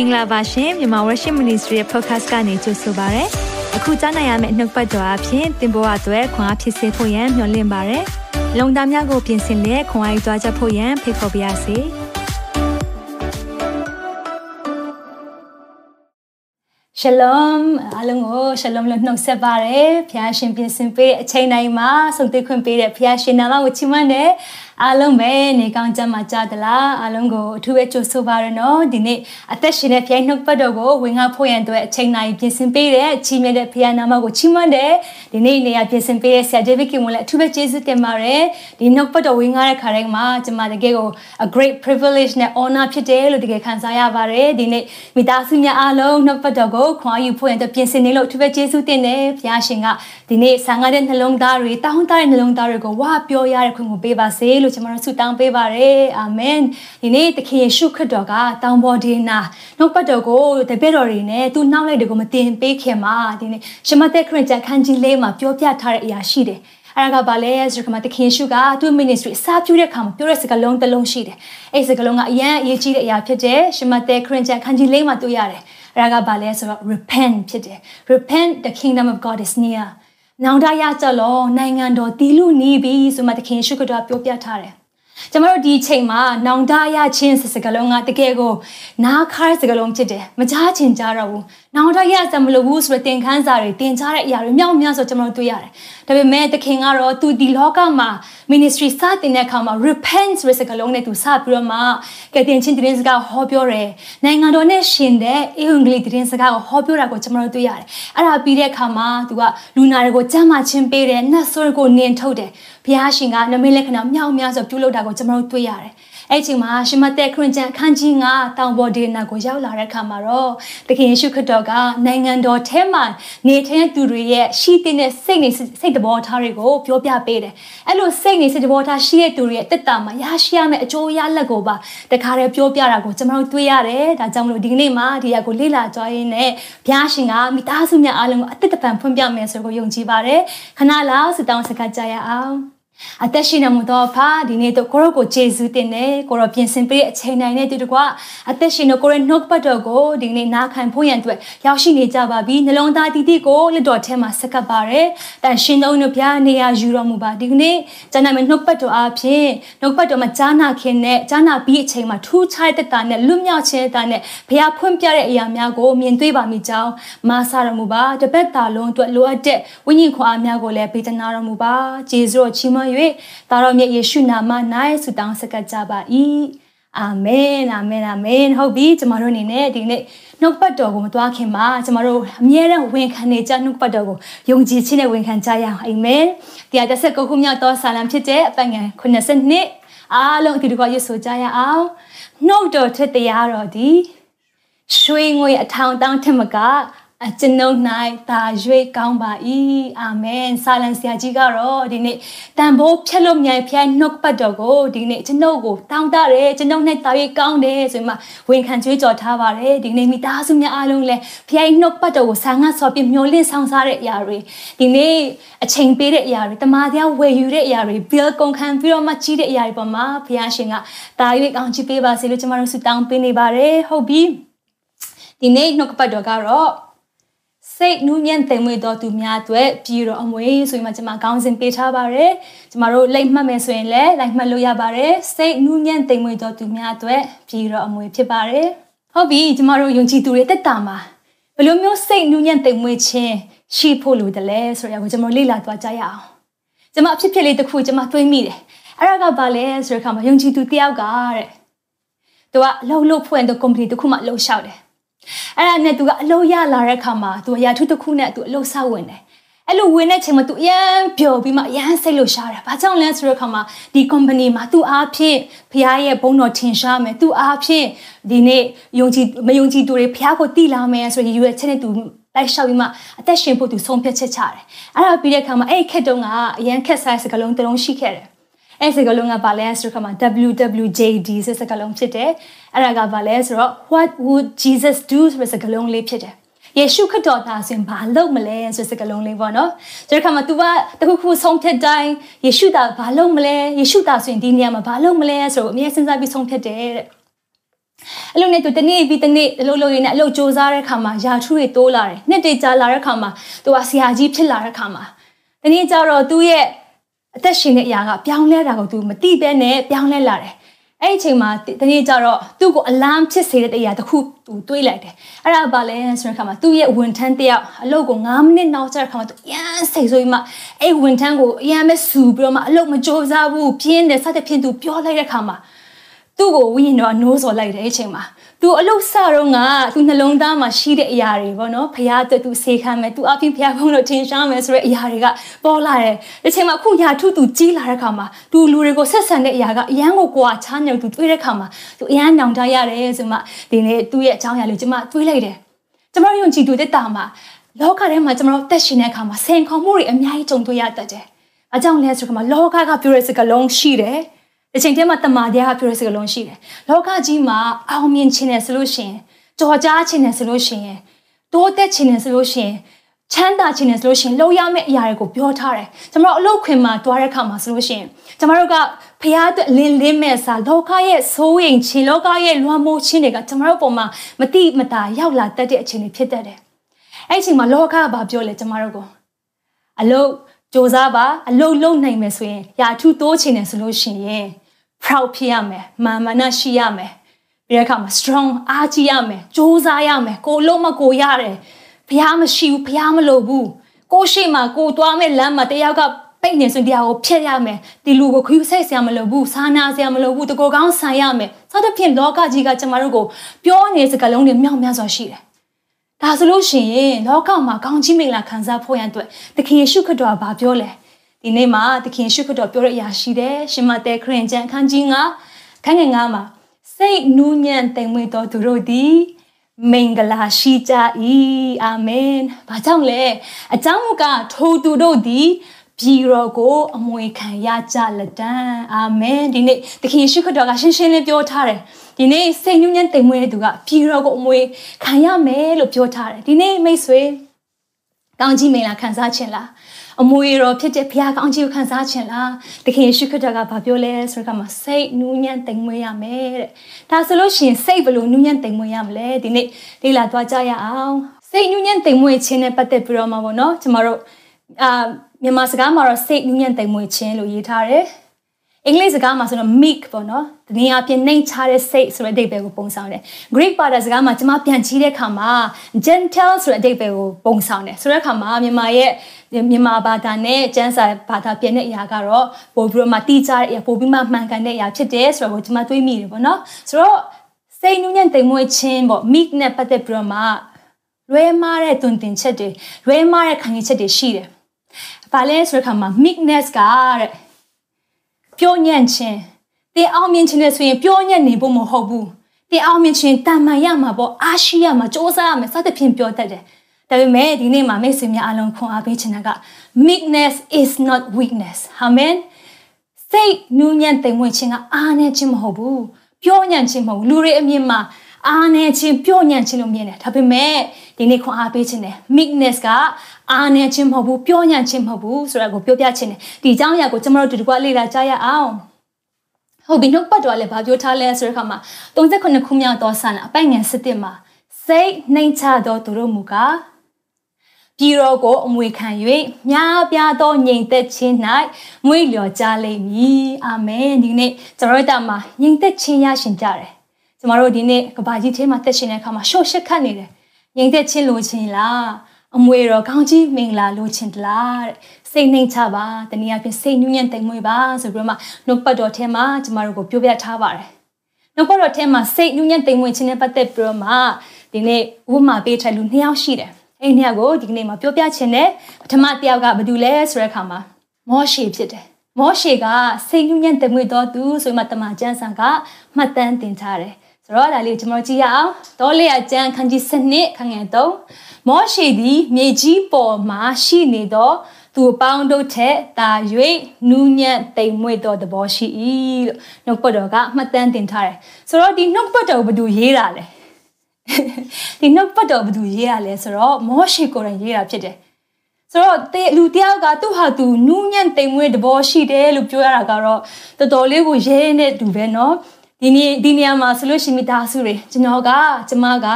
င်္ဂလာပါရှင်မြန်မာ Worship Ministry ရဲ့ podcast ကနေကြိုဆိုပါရစေ။အခုကြားနိုင်ရမယ့်နှုတ်ပတ်တော်အဖြစ်သင်ပေါ်အပ်ွယ်ခွန်အားဖြစ်စေဖို့ယံမျှဝင့်ပါရစေ။လုံတာများကိုပြင်ဆင်လက်ခွန်အားယူကြားချက်ဖို့ယံဖိတ်ခေါ်ပါရစေ။ရှလုံအားလုံးကိုရှလုံလို့နှုတ်ဆက်ပါရစေ။ဖခင်ရှင်ပြင်ဆင်ပေးတဲ့အချိန်တိုင်းမှာဆုံးသိခွင့်ပေးတဲ့ဖခင်ရှင်နာမကိုချီးမွမ်းတယ်။ အားလုံးပဲနေကောင်းကြမှာကြသလားအားလုံးကိုအထူးပဲကြိုဆိုပါရနော်ဒီနေ့အသက်ရှင်တဲ့ဖခင်နှုတ်ပတ်တော်ကိုဝင်ငါဖို့ရန်အတွက်အချိန်တိုင်းပြင်ဆင်ပေးတဲ့ချီးမြှင့်တဲ့ဖခင်နာမကိုချီးမွမ်းတယ်ဒီနေ့နေရာပြင်ဆင်ပေးတဲ့ဆရာဒေးဗစ်ကင်ဝင်လည်းအထူးပဲကျေးဇူးတင်ပါတယ်ဒီနှုတ်ပတ်တော်ဝင်ငါတဲ့ခါတိုင်းမှာကျွန်မတကယ်ကို a great privilege နဲ့ honor ဖြစ်တယ်လို့တကယ်ခံစားရပါတယ်ဒီနေ့မိသားစုများအားလုံးနှုတ်ပတ်တော်ကိုခွန်အားယူဖို့ရန်အတွက်ပြင်ဆင်နေလို့အထူးပဲကျေးဇူးတင်တယ်ဖခင်ရှင်ကဒီနေ့ဆံငါတဲ့နှလုံးသားတွေတောင်းတတဲ့နှလုံးသားတွေကိုဝါပြောရတဲ့ခွင့်ကိုပေးပါစေလို့လို့ကျွန်တော်တို့ဆုတောင်းပေးပါရယ်အာမင်ဒီနေ့သခင်ယေရှုခရစ်တော်ကတောင်ပေါ်ဒီနာနှုတ်ပတ်တော်ကိုတပည့်တော်တွေနဲ့သူနှောက်လိုက်တယ်ကိုမတင်ပေးခင်မှာဒီနေ့ရှမသက်ခရစ်ကျန်ခန်းကြီးလေးမှာပြောပြထားတဲ့အရာရှိတယ်အဲ့ဒါကဘာလဲဆိုတော့သခင်ယေရှုကသူ့ ministry အစားပြုတဲ့အခါမှာပြောတဲ့စကားလုံးတစ်လုံးရှိတယ်အဲ့စကားလုံးကအရန်အရေးကြီးတဲ့အရာဖြစ်တယ်ရှမသက်ခရစ်ကျန်ခန်းကြီးလေးမှာတွေ့ရတယ်အဲ့ဒါကဘာလဲဆိုတော့ repent ဖြစ်တယ် repent the kingdom of god is near နောင်တရကြလောနိုင်ငံတော်တီးလူနီးပြီဆိုမှသခင်ရှုခတော်ပြောပြထားတယ်ကျမတို့ဒီအချိန်မှာနောင်တရချင်းစစကလုံးကတကယ်ကိုနားခါစကလုံးဖြစ်တယ်မကြားချင်ကြတော့ဘူး နောင်တရစမလို့ဘူးဆိုတဲ့သင်ခန်းစာတွေတင်ကြားတဲ့အရာတွေမြောက်များဆိုကျမတို့တွေ့ရတယ်ဒါပေမဲ့သခင်ကတော့သူဒီလောကမှာ ministry စတင်တဲ့အခါမှာ repent ဆိုတဲ့စကားလုံးနဲ့သူစပြီးတော့မှကဲတင်ချင်းတင်စကားဟောပြောတယ်နိုင်ငံတော်နဲ့ရှင်တဲ့အင်္ဂလိပ်တင်စကားကိုဟောပြောတာကိုကျွန်တော်တို့တွေ့ရတယ်အဲ့ဒါပြီးတဲ့အခါမှာသူကလူနာတွေကိုကြမ်းမာခြင်းပေးတယ်နတ်ဆိုးကိုနင်ထုတ်တယ်ဘုရားရှင်ကနမိတ်လက္ခဏာမြောက်များစွာပြုလုပ်တာကိုကျွန်တော်တို့တွေ့ရတယ်အဲ့ချိန်မှာရှင်မသက်ခရစ်ကျန်အခန်းကြီး9တောင်ပေါ်ဒေနာကိုရောက်လာတဲ့အခါမှာတော့သခင်ယေရှုခရစ်တော်ကနိုင်ငံတော်ထဲမှာနေထိုင်သူတွေရဲ့ရှိတဲ့စိတ်နေစိတ်တဘောထားတွေကိုပြောပြပေးတယ်။အဲ့လိုစိတ်နေစိတ်တဘောထားရှိတဲ့သူတွေရဲ့တက်တာမှာရရှိရမယ့်အကျိုးရလဒ်ကိုပါတခါတည်းပြောပြတာကိုကျွန်တော်တို့တွေ့ရတယ်။ဒါကြောင့်မလို့ဒီကနေ့မှာဒီရက်ကိုလေ့လာကြရင်းနဲ့ဘုရားရှင်ကမိသားစုများအားလုံးကိုအသက်တပံဖွင့်ပြမယ်ဆိုကိုယုံကြည်ပါတယ်။ခဏလောက်စတောင်းစကားကြရအောင်။ အသက်ရှင်နေမှုတော့ဖာဒီနေ့တော့ကိုရောကိုကျေးဇူးတင်တယ်ကိုရောပြင်ဆင်ပေးတဲ့အချိန်တိုင်းနဲ့တူတကွအသက်ရှင်နေကိုရဲ့နှုတ်ပတ်တော်ကိုဒီနေ့နားခံဖို့ရန်အတွက်ရောက်ရှိနေကြပါပြီနှလုံးသားတည်တည်ကိုလက်တော်ထဲမှာဆက်ကပ်ပါတယ်တန်ရှင်တော်တို့ဘုရားနေရာယူတော်မူပါဒီကနေ့ကျမ်းနာမယ်နှုတ်ပတ်တော်အဖြစ်နှုတ်ပတ်တော်မှာကြားနာခင်နဲ့ကြားနာပြီးအချိန်မှာထူးခြားတဲ့တာနဲ့လွတ်မြောက်ခြင်းတာနဲ့ဘုရားဖွင့်ပြတဲ့အရာများကိုမြင်တွေ့ပါမိကြောင်းမာစာတော်မူပါတပတ်တာလုံးအတွက်လိုအပ်တဲ့ဝိညာဉ်ခွန်အားများကိုလည်းပေးသနာတော်မူပါကျေးဇူးတော်ချီးမွမ်း၍သာတော်မြတ်ယေရှုနာမ၌ဆုတောင်းဆက်ကပ်ကြပါ၏အာမင်အာမင်အာမင်ဟုတ်ပြီကျမတို့အနေနဲ့ဒီနေ့နှုတ်ပတ်တော်ကိုမသွားခင်မှာကျမတို့အမြဲတမ်းဝန်ခံနေကြနှုတ်ပတ်တော်ကိုယုံကြည်ခြင်းနဲ့ဝန်ခံကြရအောင်အာမင်တရားတစ်ဆက်ကိုခုမြောက်သောဆာလံဖြစ်တဲ့အပတ်ငယ်90အားလုံးအတူတကွရွတ်ဆိုကြရအောင်နှုတ်တော်ထက်တရားတော်ဒီရွှေငွေအထောင်တောင်းထက်မက အကျွန်ုပ်၌သာရွေကောင်းပါ၏အာမင်ဆာလန်ဆရာကြီးကတော့ဒီနေ့တန်ဖိုးဖြတ်လို့မြိုင်ဖျားနှုတ်ပတ်တော်ကိုဒီနေ့ကျွန်ုပ်ကိုတောင်းတတယ်ကျွန်ုပ်နဲ့သာရွေကောင်းတယ်ဆိုမှဝန်ခံကြွေးကြော်ထားပါတယ်ဒီနေ့မိသားစုများအားလုံးလည်းဖျားနှုတ်ပတ်တော်ကိုဆာငတ်ဆော်ပြမျောလင့်ဆောင်စားတဲ့အရာတွေဒီနေ့အချိန်ပေးတဲ့အရာတွေတမာတရားဝယ်ယူတဲ့အရာတွေ bill ကုန်ခံပြီးတော့မှကြီးတဲ့အရာတွေပေါ်မှာဘုရားရှင်ကသာရွေကောင်းချီးပေးပါစေလို့ကျွန်တော်တို့ဆုတောင်းပေးနေပါတယ်ဟုတ်ပြီဒီနေ့နှုတ်ပတ်တော်ကတော့ စိတ်နူးညံ့သိမ်မွေ့တော်သူများအတွက်ပြည်တော်အမွေဆိုရင်မှကျွန်မခေါင်းစဉ်ပေးထားပါတယ်ကျွန်မတို့လိုက်မှတ်မယ်ဆိုရင်လည်းလိုက်မှတ်လို့ရပါတယ်စိတ်နူးညံ့သိမ်မွေ့တော်သူများအတွက်ပြည်တော်အမွေဖြစ်ပါတယ်ဟုတ်ပြီကျွန်မတို့ယုံကြည်သူတွေတက်တာမှာဘယ်လိုမျိုးစိတ်နူးညံ့သိမ်မွေ့ခြင်းရှိဖို့လိုတယ်လဲဆိုတော့ကျွန်တော်လေ့လာသွားကြရအောင်ကျွန်မအဖြစ်ဖြစ်လေးတစ်ခုကျွန်မတွေးမိတယ်အဲ့ဒါကဘာလဲဆိုတဲ့အခါမှာယုံကြည်သူတယောက်ကတဲ့သူကအလုပ်လုပ်ဖွင့်တဲ့ company တစ်ခုမှလှုပ်ရှားတယ် အဲ့ဒါနဲ့သူကအလုံးရလာတဲ့အခါမှာသူကရာထူးတစ်ခုနဲ့သူအလုံးဆောက်ဝင်တယ်အဲ့လိုဝင်တဲ့ချိန်မှာသူအရန်ပျော်ပြီးမှအရန်စိတ်လို့ရှားတာဘာကြောင့်လဲဆိုတဲ့အခါမှာဒီ company မှာသူအားဖြင့်ဖခင်ရဲ့ဘုန်းတော်ထင်ရှားမယ်သူအားဖြင့်ဒီနေ့ယုံကြည်မယုံကြည်သူတွေဖခင်ကိုတည်လာမယ်ဆိုရင်ယူရဲ့ချက်နဲ့သူလိုက်လျှောက်ပြီးမှအသက်ရှင်ဖို့သူဆုံးဖြတ်ချက်ချတယ်အဲ့ဒါပြီးတဲ့အခါမှာအဲ့ခက်တုံးကအရန်ခက်ဆိုင်စကလုံးတစ်လုံးရှိခဲ့တယ် အဲ့စကားလုံးကဘာလဲဆိုတော့ခါမှာ WWJD ဆိုစကားလုံးဖြစ်တယ်အဲ့ဒါကဘာလဲဆိုတော့ what would Jesus do ဆိုစကားလုံးလေးဖြစ်တယ်ယေရှုခရစ်တော်သားဆိုရင်ဘာလုပ်မလဲဆိုစကားလုံးလေးပေါ့နော်။ဒီခါမှာ तू ကတခုခုဆုံးဖြတ်တိုင်းယေရှုသားဘာလုပ်မလဲယေရှုသားဆိုရင်ဒီနေရာမှာဘာလုပ်မလဲဆိုတော့အမြဲစဉ်းစားပြီးဆုံးဖြတ်တယ်တဲ့အဲ့လိုနဲ့သူတနေ့ပြီးတနေ့အလုပ်လုပ်ရင်းနဲ့အလုပ်စူးစမ်းတဲ့ခါမှာယာထူးတွေတိုးလာတယ်နှစ်တွေကြာလာတဲ့ခါမှာသူကဆရာကြီးဖြစ်လာတဲ့ခါမှာတနေ့ကျတော့သူ့ရဲ့ အသက်ရှင်တဲ့အရာကပြောင်းလဲတာကိုသူမသိဘဲနဲ့ပြောင်းလဲလာတယ်အဲ့ဒီအချိန်မှာတနေ့ကျတော့သူ့ကိုအလမ်ဖြစ်စေတဲ့တရားတစ်ခုသူတွေးလိုက်တယ်အဲ့ဒါဘာလဲဆိုတဲ့အခါမှာသူ့ရဲ့ဝန်ထမ်းတယောက်အလုပ်ကို9မိနစ်နောက်ကျတဲ့အခါမှာသူအရန်စိတ်ဆိုးပြီးမှအဲ့ဝန်ထမ်းကိုအရန်ပဲစူပြီးတော့မှအလုပ်မကြိုးစားဘူးပြင်းတယ်စသဖြင့်သူပြောလိုက်တဲ့အခါမှာ သူ့ကိုဝိညာဉ်တော်နိုးစော်လိုက်တယ်အဲ့ချိန်မှာသူအလုတ်စတော့ကသူနှလုံးသားမှာရှိတဲ့အရာတွေပေါ့နော်ဖခင်အတွက်သူစေခံမယ်သူအပြင်ဖခင်ဘုန်းတော်ထင်ရှားမယ်ဆိုတဲ့အရာတွေကပေါ်လာတယ်ဒီချိန်မှာအခုညာထုသူကြီးလာတဲ့ခါမှာသူလူတွေကိုဆက်ဆံတဲ့အရာကအရန်ကိုကိုယ်ကချားညောင်သူတွေးတဲ့ခါမှာသူအရန်နောင်တရတယ်ဆိုမှဒီနေ့သူ့ရဲ့အကြောင်းအရာလေးကျွန်မတွေးလိုက်တယ်ကျွန်တော်ယုံကြည်သူတဲ့တာမှာလောကထဲမှာကျွန်တော်တက်ရှင်တဲ့အခါမှာဆင်ခေါ်မှုတွေအများကြီးကြုံတွေ့ရတတ်တယ်။အကြောင်းလဲဆိုတော့လောကကပြောတဲ့စကားလုံးရှိတယ်။ တစ်ချိန်တည်းမှာတမာတရားပြောတဲ့စကားလုံးရှိတယ်လောကကြီးမှာအောင်မြင်ခြင်းနဲ့ဆိုလို့ရှိရင်ကြော်ကြားခြင်းနဲ့ဆိုလို့ရှိရင်တိုးတက်ခြင်းနဲ့ဆိုလို့ရှိရင်ချမ်းသာခြင်းနဲ့ဆိုလို့ရှိရင်လောက်ရမယ့်အရာတွေကိုပြောထားတယ်ကျွန်တော်အလုတ်ခွင်မှာတွားတဲ့ခါမှာဆိုလို့ရှိရင်ကျွန်တော်တို့ကဖရားအတွက်လင်းလင်းမဲ့စာလောကရဲ့ဆိုးရင်ခြင်းလောကရဲ့လွှမ်းမိုးခြင်းတွေကကျွန်တော်တို့ပုံမှာမတိမတာရောက်လာတတ်တဲ့အချိန်တွေဖြစ်တတ်တယ်အဲ့ဒီအချိန်မှာလောကကဘာပြောလဲကျွန်တော်တို့ကိုအလုတ်စ조사ပါအလုတ်လုံနိုင်မယ်ဆိုရင်ယာထုတိုးချင်တယ်ဆိုလို့ရှိရင် proud ဖြစ်ရမယ်မာမနရှိရမယ်ပြီးတဲ့အခါမှာ strong အားကြီးရမယ်စ조사ရမယ်ကိုလုံးမကိုရတယ်ဘုရားမရှိဘူးဘုရားမလိုဘူးကိုရှိမှကိုသွားမဲ့လမ်းမှာတယောက်ကပိတ်နေဆိုတရားကိုဖျက်ရမယ်ဒီလူကိုခယူဆိုင်ဆရာမလိုဘူးစာနာဆရာမလိုဘူးတကောကောင်းဆန်ရမယ်စသဖြင့်လောကကြီးကကျမတို့ကိုပြောနေတဲ့စကားလုံးတွေမြောက်များစွာရှိတယ်ဒါဆိုလို့ရှိရင်လောကမှာကောင်းချီးမင်္ဂလာခံစားဖို့ရန်အတွက်သခင်ယေရှုခရစ်တော်ကဘာပြောလဲ ဒီနေ့မှာသခင်ယေရှုခရစ်တော်ပြောတဲ့အရာရှိတယ်ရှင်မတဲခရင်ကျမ်းအခန်းကြီး9ခန်းငယ်9မှာစိတ်နူးညံ့တိမ်မွေ့တော်သူတို့သည်မင်္ဂလာရှိကြ၏အာမင်။ဘာကြောင့်လဲ။အကြောင်းကထိုသူတို့သည်ပြည်တော်ကိုအမွေခံရကြလက်တံအာမင်ဒီနေ့သခင်ယေရှုခရစ်တော်ကရှင်းရှင်းလင်းပြောထားတယ်ဒီနေ့စိတ်ညှဉ်းညံ့တိမ်မွေးတဲ့သူကပြည်တော်ကိုအမွေခံရမယ်လို့ပြောထားတယ်ဒီနေ့မိတ်ဆွေကောင်းကြီးမင်္ဂလာခံစားခြင်းလား အမွေတော်ဖြစ်တဲ့ဘုရားကောင်းကြီးကိုခံစားခြင်းလားသခင်ယေရှုခရစ်တော်ကဘာပြောလဲဆိုတော့ကမှစိတ်နူးညံ့တိမ်မွေးရမယ်တဲ့ဒါဆိုလို့ရှိရင်စိတ်ဘယ်လိုနူးညံ့တိမ်မွေးရမလဲဒီနေ့လေ့လာသွားကြရအောင်စိတ်နူးညံ့တိမ်မွေးခြင်းနဲ့ပတ်သက်ပြီးတော့မှာပေါ့နော်ကျမတို့အာမြန်မာစကားမှာတော့စိတ်နူးညံ့တိမ်မွေ့ခြင်းလို့ရေးထားတယ် အင်္ဂလိပ်စကားမှာဆိုတော့ meek ပေါ့နော်။တနည်းအားဖြင့်နှိမ်ချတဲ့စိတ်ဆိုတဲ့အဓိပ္ပာယ်ကိုပုံဆောင်တယ်။ Greek ဘာသာစကားမှာကျွန်မပြန်ကြည့်တဲ့အခါမှာ gentle ဆိုတဲ့အဓိပ္ပာယ်ကိုပုံဆောင်တယ်။ဆိုတဲ့အခါမှာမြန်မာရဲ့မြန်မာဘာသာနဲ့ကျမ်းစာဘာသာပြန်တဲ့အရာကတော့ပို့ပြီးတော့မှတိကျတဲ့အရာပို့ပြီးမှမှန်ကန်တဲ့အရာဖြစ်တယ်ဆိုတော့ကျွန်မတွေးမိတယ်ပေါ့နော်။ဆိုတော့စိတ်နူးညံ့တိမ်မွေ့ခြင်းပေါ့ meek နဲ့ပတ်သက်ပြီးတော့မှလွဲမားတဲ့တွင်တင်ချက်တွေလွဲမားတဲ့ခံယူချက်တွေရှိတယ်။ဘာလဲဆိုတဲ့အခါမှာ meekness ကတဲ့ ပြောညံ့ခြင်းတင်အောင်မြင်ခြင်းနဲ့ဆိုရင်ပြောညံ့နေဖို့မဟုတ်ဘူးတင်အောင်မြင်ခြင်းတာမန်ရမှာပေါ့အားရှိရမှာစ조사ရမယ်စသဖြင့်ပြောတတ်တယ်ဒါပေမဲ့ဒီနေ့မှာမိတ်ဆွေများအလုံးခွန်အားပေးချင်တာက meekness is not weakness amen စိတ်နူးညံ့သိမ်မွေ့ခြင်းကအားနည်းခြင်းမဟုတ်ဘူးပြောညံ့ခြင်းမဟုတ်ဘူးလူတွေအမြင်မှာ အားနည်းခြင်းပြောညံ့ခြင်းလို့မြင်တယ်ဒါပေမဲ့ဒီနေ့ခွန်အားပေးခြင်းတယ် meekness ကအားနည်းခြင်းမဟုတ်ဘူးပြောညံ့ခြင်းမဟုတ်ဘူးဆိုတာကိုပြောပြခြင်းတယ်ဒီအကြောင်းအရာကိုကျွန်တော်တို့ဒီကွာလေ့လာကြရအောင်ဟုတ်ပြီနှုတ်ပတ်တော်လည်းဗာပြောထားလဲဆိုတဲ့အခါမှာ39ခုမြောက်သောဆန်အပိုင်ငယ်7မှာစိတ်နှိမ်ချသောသူတို့မူကားပြည်တော်ကိုအမွေခံ၍များပြားသောညီသက်ခြင်း၌မွေ့လျော်ကြလိမ့်မည်အာမင်ဒီနေ့ကျွန်တော်တို့မှာညီသက်ခြင်းရရှင်ကြတယ် ကျမတို့ဒီနေ့ကဘာကြီးထဲမှာတက်ရှင်တဲ့အခါမှာရှော့ရှက်ခတ်နေတယ်ငြိမ်သက်ချင်းလိုချင်လားအမွေတော်ကောင်းကြီးမင်္ဂလာလိုချင်တလားတဲ့စိတ်နှိမ်ချပါတနည်းအားဖြင့်စိတ်ညှဉ်းညံ့တိမ်မွေးပါဆိုပြီးတော့မှနှုတ်ပတ်တော်ထဲမှာကျမတို့ကိုပြောပြထားပါတယ်နှုတ်ပတ်တော်ထဲမှာစိတ်ညှဉ်းညံ့တိမ်မွေးခြင်းနဲ့ပတ်သက်ပြီးတော့မှဒီနေ့ဥပမာပေးထိုင်လူနှစ်ယောက်ရှိတယ်အဲ့နှစ်ယောက်ကိုဒီကနေ့မှာပြောပြခြင်းနဲ့ပထမတစ်ယောက်ကဘာတူလဲဆိုတဲ့အခါမှာမောရှေဖြစ်တယ်မောရှေကစိတ်ညှဉ်းညံ့တိမ်မွေးတော်သူဆိုမှတမန်ကျမ်းစာကမှတ်တမ်းတင်ထားတယ် ဆိုတော့ဒါလေးကျွန်တော်ကြည့်ရအောင်တောလေအကျမ်းခန်းကြီး7ခန်းငယ်3မောရှေသည်မြေကြီးပေါ်မှာရှိနေသောသူအပေါင်းတို့ထက်တာ၍နူးညံ့တိမ်မွေ့သောသဘောရှိ၏လို့နှုတ်ပတ်တော်ကမှတ်တမ်းတင်ထားတယ်ဆိုတော့ဒီနှုတ်ပတ်တော်ဘယ်သူရေးတာလဲဒီနှုတ်ပတ်တော်ဘယ်သူရေးရလဲဆိုတော့မောရှေကိုယ်တိုင်ရေးတာဖြစ်တယ်ဆိုတော့လူတယောက်ကသူ့ဟာသူနူးညံ့တိမ်မွေ့သဘောရှိတယ်လို့ပြောရတာကတော့တော်တော်လေးကိုရဲနေတဲ့သူပဲเนาะ ဒီနေ့ဒီနေရာမှာဆိုလို့ရှိမိသားစုတွေကျွန်တော်ကကျမက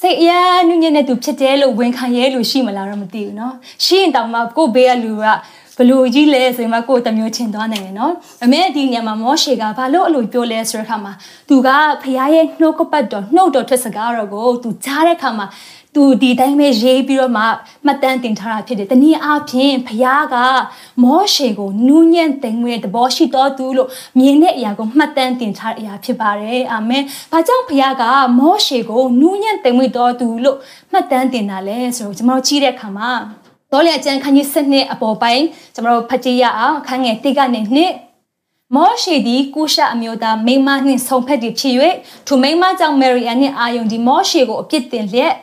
စိတ်အရန်နုညံ့တဲ့သူဖြစ်တယ်လို့ဝန်ခံရဲလို့ရှိမလားတော့မသိဘူးเนาะရှိရင်တောင်မှကို့ဘေးကလူကဘလို့ကြီးလဲဆိုရင်မှကိုယ်တမျိုးချင်သွားနိုင်တယ်နော်။အမေဒီညမှာမောရှေကဘာလို့အလိုပြောလဲဆိုတဲ့အခါမှာသူကဖခင်ရဲ့နှုတ်ကပတ်တော်နှုတ်တော်ထက်စကားတော်ကိုသူကြားတဲ့အခါမှာ သူဒီတိုင်းပဲရေးပြီးတော့မှမှတ်တမ်းတင်ထားတာဖြစ်တယ်။တနည်းအားဖြင့်ဖခင်ကမောရှေကိုနူးညံ့သိမ်မွေးတဲ့သဘောရှိတော်သူလို့မြင်တဲ့အရာကိုမှတ်တမ်းတင်ထားတဲ့အရာဖြစ်ပါတယ်။အာမင်။ဘာကြောင့်ဖခင်ကမောရှေကိုနူးညံ့သိမ်မွေးတော်သူလို့မှတ်တမ်းတင်တာလဲဆိုတော့ကျွန်တော်ကြည့်တဲ့အခါမှာဒေါ်လျာကျန်ခန်းကြီး7နှစ်အပေါ်ပိုင်းကျွန်တော်တို့ဖတ်ကြည့်ရအောင်ခန်းငယ်1ကနေ2မောရှေသည်ကုရှအမျိုးသားမိမနှင့်ဆုံဖက်သည်ဖြစ်၍ထိုမိမကြောင့်မေရီယန်နှင့်အာယုန်ဒီမောရှေကိုအပြစ်တင်လျက်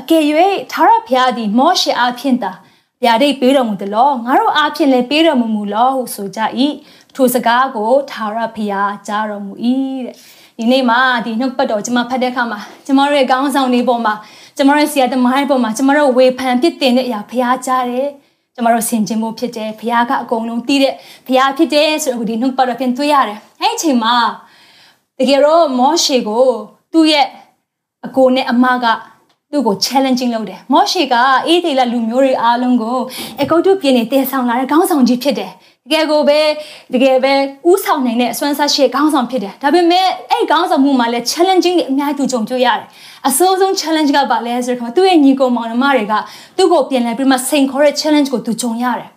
အကယ်၍သာရဖျားသည် မောရှေအားဖြင့်သာဗျာဒိတ်ပေးတော်မူသလောငါတို့အားဖြင့်လည်းပေးတော်မူမူလောဟုဆိုကြ၏ထိုစကားကိုသာရဖျားကြားတော်မူ၏တဲ့ဒီနေ့မှာဒီနှုတ်ပတ်တော်ကျွန်မဖတ်တဲ့အခါမှာကျွန်တော်ရဲ့ခေါင်းဆောင်လေးပေါ်မှာကျမတို့ဆရာသမားတွေပေါ်မှာကျမတို့ဝေဖန်ပြစ်တင်တဲ့အရာဖျားကြတယ်ကျမတို့ဆင်ခြင်မှုဖြစ်တယ်ဖျားကအကုန်လုံးတီးတဲ့ဖျားဖြစ်တယ်ဆိုတော့ဒီနှုတ်ပတ်တော်ပြန်တွေ့ရတယ်အဲ့အချိန်မှာတကယ်တော့မောရှေကိုသူ့ရဲ့အကိုနဲ့အမက သူ့ကို challenging လုပ်တယ်မောရှေကအေးဒေလလူမျိုးတွေအားလုံးကိုအကုတ်တုပြည်နေတည်ဆောင်လာတဲ့ခေါင်းဆောင်ကြီးဖြစ်တယ်တကယ်ကိုပဲတကယ်ပဲဥဆောင်နိုင်တဲ့အစွမ်းစားရှိခေါင်းဆောင်ဖြစ်တယ်ဒါပေမဲ့အဲ့ခေါင်းဆောင်မှုမှာလည်း challenging တွေအများကြီးသူကြုံတွေ့ရတယ်အဆိုးဆုံး challenge ကပါလဲဆိုတော့သူ့ရဲ့ညီကိုမောင်နှမတွေကသူ့ကိုပြန်လဲပြီးမှစိန်ခေါ်တဲ့ challenge ကိုသူကြုံရတယ်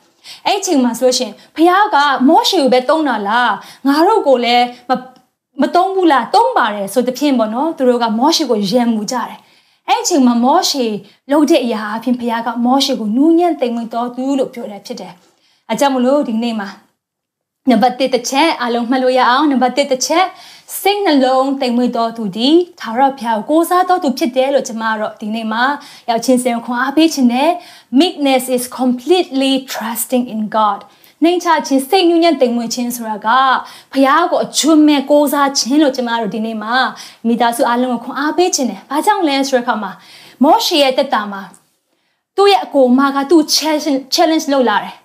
အဲ့အချိန်မှာဆိုရှင်ဖခင်ကမောရှေကိုပဲတုံးတာလားငါတို့ကိုလည်းမတုံးဘူးလားတုံးပါတယ်ဆိုတဲ့ဖြင့်ပေါ့နော်သူတို့ကမောရှေကိုယံမှုကြတယ် အဲ့အချိန်မှာမောရှေလှုပ်တဲ့အရာအဖြစ်ဖခင်ကမောရှေကိုနူးညံ့သိမ်မွေ့တော်သူလို့ပြောတယ်ဖြစ်တယ်အကြောင်းမလို့ဒီနေ့မှာနံပါတ်1တစ်ချက်အလုံးမှတ်လို့ရအောင်နံပါတ်1တစ်ချက်စိတ်နှလုံးတိမ်မွေ့တော်သူဒီသာရဖျားကိုကိုးစားတော်သူဖြစ်တယ်လို့ကျွန်မတော့ဒီနေ့မှာရောက်ချင်းစင်ခွန်အားပေးခြင်းနဲ့ meekness is completely trusting in God နိုင်ချခြင်းစိတ်ညဉ့်ညံ့တိမ်မွေ့ခြင်းဆိုတာကဖျားကိုအချွတ်မဲ့ကိုးစားခြင်းလို့ကျွန်မတို့ဒီနေ့မှာမိသားစုအားလုံးကိုခွန်အားပေးခြင်းနဲ့ဘာကြောင့်လဲဆိုတဲ့အခါမှာမောရှေရဲ့တက်တာမှာသူ့ရဲ့အကိုမကသူ့ challenge challenge လုပ်လာတယ်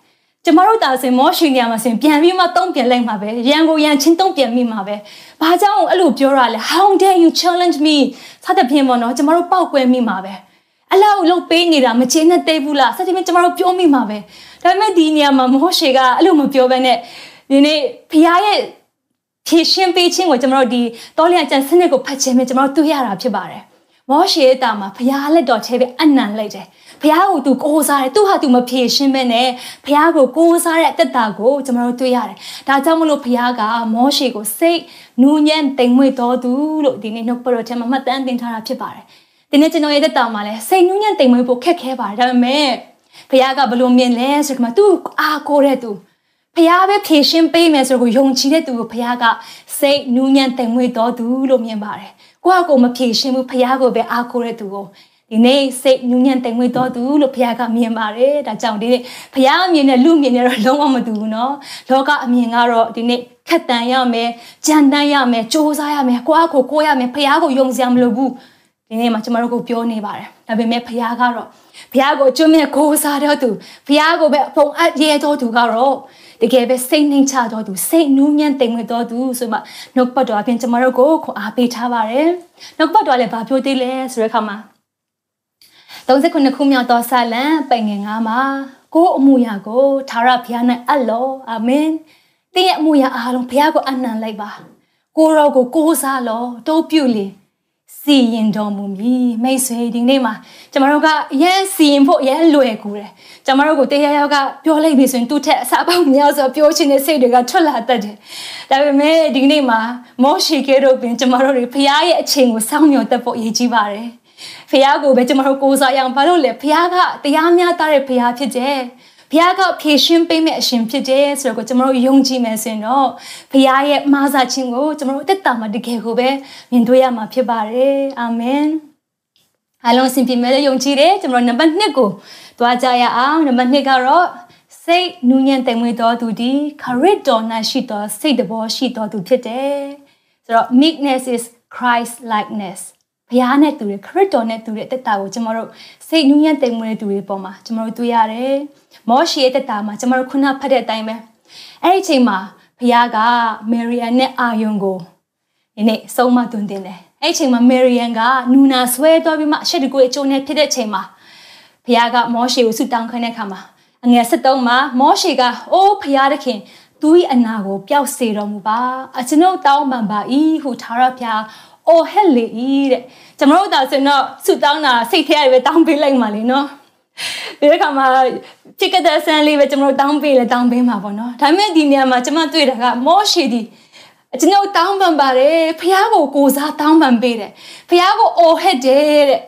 ကျမတို့တာစင်မောရှိနေရမှာစင်ပြန်ပြီးမှတုံးပြန်လိုက်မှာပဲရန်ကိုရန်ချင်းတုံးပြန်မိမှာပဲဘာကြောင့်အဲ့လိုပြောရလဲ how dare you challenge me စသဖြင့်ပေါ့နော်ကျမတို့ပောက်ကွဲမိမှာပဲအလောက်လုံးပေးနေတာမချင်းနဲ့တိတ်ဘူးလားစသဖြင့်ကျမတို့ပြောမိမှာပဲ ဒါပေမဲ့ဒီနေရာမှာမောရှိကအဲ့လိုမပြောဘဲနဲ့ဒီနေ့ဖခင်ရဲ့ဖြည့်ရှင်းပေးခြင်းကိုကျမတို့ဒီတောလျာကျန်စနစ်ကိုဖတ်ခြင်းပဲကျမတို့တွေ့ရတာဖြစ်ပါတယ်မောရှေရဲ့တာမှာဖခင်လက်တော်ချဲပဲအနံလိုက်တယ်ဖះကိုသူကိုးစားတယ်သူဟာသူမဖြေရှင်းပဲနဲ့ဖះကိုကိုးစားတဲ့အသက်တာကိုကျွန်တော်တို့တွေ့ရတယ်ဒါကြောင့်မလို့ဖះကမောရှေကိုစိတ်နူးညံ့တိမ်မွေ့တော်သူလို့ဒီနေ့နှုတ်ပတော်ထဲမှာမှတ်တမ်းတင်ထားတာဖြစ်ပါတယ်ဒီနေ့ကျွန်တော်ရဲ့သက်တာမှာလည်းစိတ်နူးညံ့တိမ်မွေ့ဖို့ခက်ခဲပါတယ်ဒါပေမဲ့ ဖះကဘလို့မြင်လဲဆိုတော့သူအားကိုးတဲ့သူဖះပဲဖြေရှင်းပေးမယ်ဆိုတော့ယုံကြည်တဲ့သူကိုဖះကစိတ်နူးညံ့တိမ်မွေ့တော်သူလို့မြင်ပါတယ်ကိုယ့်အကိုမဖြေရှင်းဘူးဖះကိုပဲအားကိုးတဲ့သူကိုဒီနေ့စိတ်ညဉ့်ညံ့တိမ်မွေ့တော်သူလို့ဘုရားကမြင်ပါတယ်ဒါကြောင့်ဒီနေ့ဘုရားအမြင်နဲ့လူမြင်နဲ့တော့လုံးဝမတူဘူးเนาะလောကအမြင်ကတော့ဒီနေ့ခက်တန်ရမယ်ကြံတန်းရမယ်စ조사ရမယ်ကိုယ့်အကိုကိုရမယ်ဘုရားကိုယုံစရာမလိုဘူး ဒီနေ့မှာကျမတို့ကိုပြောနေပါတယ်ဒါပေမဲ့ဘုရားကတော့ဘုရားကိုကျွမ်းမဲ့ကိုးစားတော်သူဘုရားကိုပဲအဖုံအပ်ရဲတော်သူကတော့တကယ်ပဲစိတ်နှိမ်ချတော်သူစိတ်နူးညံ့တိမ်မွေ့တော်သူဆိုမှနှုတ်ပတ်တော်အပြင်ကျမတို့ကိုခွန်အားပေးထားပါတယ်နှုတ်ပတ်တော်လည်းဗာပြောသေးလဲဆိုတဲ့အခါမှာ39ခုမြောက်သောဆာလံပိုင်ငယ်9မှာကိုယ်အမှုရာကိုသာရဘုရား၌အလောအာမင်တင်းရဲ့အမှုရာအားလုံးဘုရားကိုအနံလိုက်ပါကိုရောကိုကိုးစားလောတိုးပြုလေ စီရင်တော်မူမည်မိတ်ဆွေဒီနေ့မှာကျမတို့ကရန်စီရင်ဖို့ရန်လွယ်ကူတယ်ကျမတို့ကိုတရားရောက်ကပြောလိုက်ပြီဆိုရင်သူ့ထက်အစားပေါင်းများစွာပြောချင်တဲ့စိတ်တွေကထွက်လာတတ်တယ်ဒါပေမဲ့ဒီနေ့မှာမောရှိကဲတို့ပင်ကျမတို့တွေဖခင်ရဲ့အချိန်ကိုစောင့်မျှော်တတ်ဖို့အရေးကြီးပါတယ်ဖះကိုပဲကျမတို့ကိုးစားရအောင်ဘာလို့လဲဖះကတရားများသားတဲ့ဖះဖြစ်တယ် ဖះကဖြည့်ရှင်းပေးမဲ့အရှင်ဖြစ်တယ်ဆိုတော့ကျွန်တော်တို့ယုံကြည်မယ်ဆိုရင်တော့ဖះရဲ့မာစာခြင်းကိုကျွန်တော်တို့တက်တာမှာတကယ်ကိုပဲမြင်တွေ့ရမှာဖြစ်ပါတယ်အာမင်အားလုံးအစဉ်ပြေမဲ့ယုံကြည်တယ်ကျွန်တော်နံပါတ်1ကိုသွားကြရအောင်နံပါတ်2ကတော့စိတ်နူးညံ့တိမ်မွေ့တော်သူဒီခရစ်တော်၌ရှိတော်စိတ်တဘောရှိတော်သူဖြစ်တယ်ဆိုတော့ meekness is Christ likeness ဘုရားနဲ့တူတယ်ခရစ်တော်နဲ့တူတဲ့အသက်တာကိုကျွန်တော်တို့စိတ်နူးညံ့တိမ်မွေးတဲ့သူတွေပေါ်မှာကျွန်တော်တို့တွေ့ရတယ်။ မောရှေရဲ့သက်တာမှာကျွန်တော်တို့ခုနဖတ်တဲ့အတိုင်းပဲအဲ့ဒီအချိန်မှာဘုရားကမေရီယန်နဲ့အာယုန်ကိုဒီနေ့ဆုံးမတွင်တင်တယ်အဲ့ချိန်မှာမေရီယန်ကနူနာဆွဲသွားပြီးမှရှက်တကူအကျိုးနဲ့ဖြစ်တဲ့ချိန်မှာဘုရားကမောရှေကိုဆုတောင်းခိုင်းတဲ့အခါမှာအငယ်73မှာမောရှေကအိုးဘုရားသခင်သူ၏အနာကိုပျောက်စေတော်မူပါအကျွန်ုပ်တောင်းပန်ပါ၏ဟုထာဝရဘုရားအိုဟက်လေ၏တဲ့ကျွန်တော်တို့ဒါဆိုရင်တော့ဆုတောင်းတာစိတ်ထဲရပဲတောင်းပေးလိုက်ပါလေနော် ဒီခါမှာချစ်ကတဲ့ဆန်လေးပဲကျွန်တော်တောင်းပေးလဲတောင်းပေးမှာပေါ့နော်ဒါပေမဲ့ဒီနေရာမှာကျွန်မတွေ့တာကမောရှေဒီကျွန်တော်တောင်းပန်ပါတယ်ဖះကိုကိုစားတောင်းပန်ပေးတယ်ဖះကိုအော်ဟက်တယ်တဲ့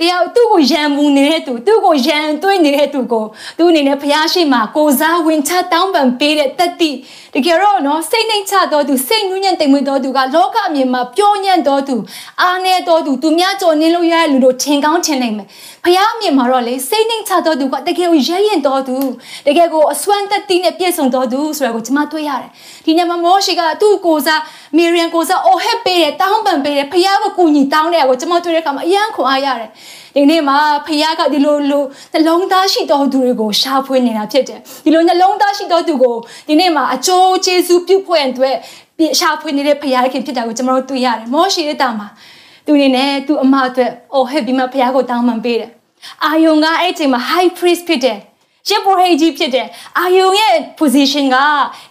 တရားသူ့ကိုရံမှုနေတဲ့သူသူ့ကိုရံသွင်းနေတဲ့သူကိုသူ့အနေနဲ့ဖះရှိမှကိုစားဝင်ချတောင်းပန်ပေးတဲ့တက်တိတကယ်တော့နော်စိတ်နှိမ်ချတော်သူစိတ်နူးညံ့တိမ်မွေ့တော်သူကလောကအမြင်မှာပြောညံ့တော်သူအားနေတော်သူသူများကြော်နေလို့ရတဲ့လူတို့ထင်ကောင်းထင်နိုင်မယ် ဖះအမြင်မှာတော့လေစိတ်နှိမ်ချတော်သူကတကယ်ကိုရဲရင်တော်သူတကယ်ကိုအစွမ်းတက်တိနဲ့ပြည့်စုံတော်သူဆိုရကိုကျွန်မတွေ့ရတယ်ဒီညမှာမောရှိကသူ့ကိုစားမီရီယန်ကိုစားအိုဟက်ပေးတယ်တောင်းပန်ပေးတယ်ဖះကိုကူညီတောင်းတယ်ကိုကျွန်မတွေ့တဲ့အခါမှာအယံခွန်အားရတယ်ဒီနေ့မှာဖခင်ကဒီလိုလိုနှလုံးသားရှိတော်သူတွေကိုရှာဖွေနေတာဖြစ်တယ်ဒီလိုနှလုံးသားရှိတော်သူကိုဒီနေ့မှာအကျိုးကျေးဇူးပြုဖွင့်အတွက်ရှာဖွေနေတဲ့ဖခင်ခင်ဖြစ်တာကိုကျွန်တော်တို့တွေ့ရတယ်မောရှိတဲ့တာမှာ သူအနေနဲ့သူအမအတွက်အိုဟက်ပြီးမှဖခင်ကိုတောင်းပန်ပေးတယ်အာယုံကအဲ့အချိန်မှာ high priest ဖြစ်တယ်ရှစ်ပရိုဟိကြီးဖြစ်တယ်အာယုံရဲ့ position က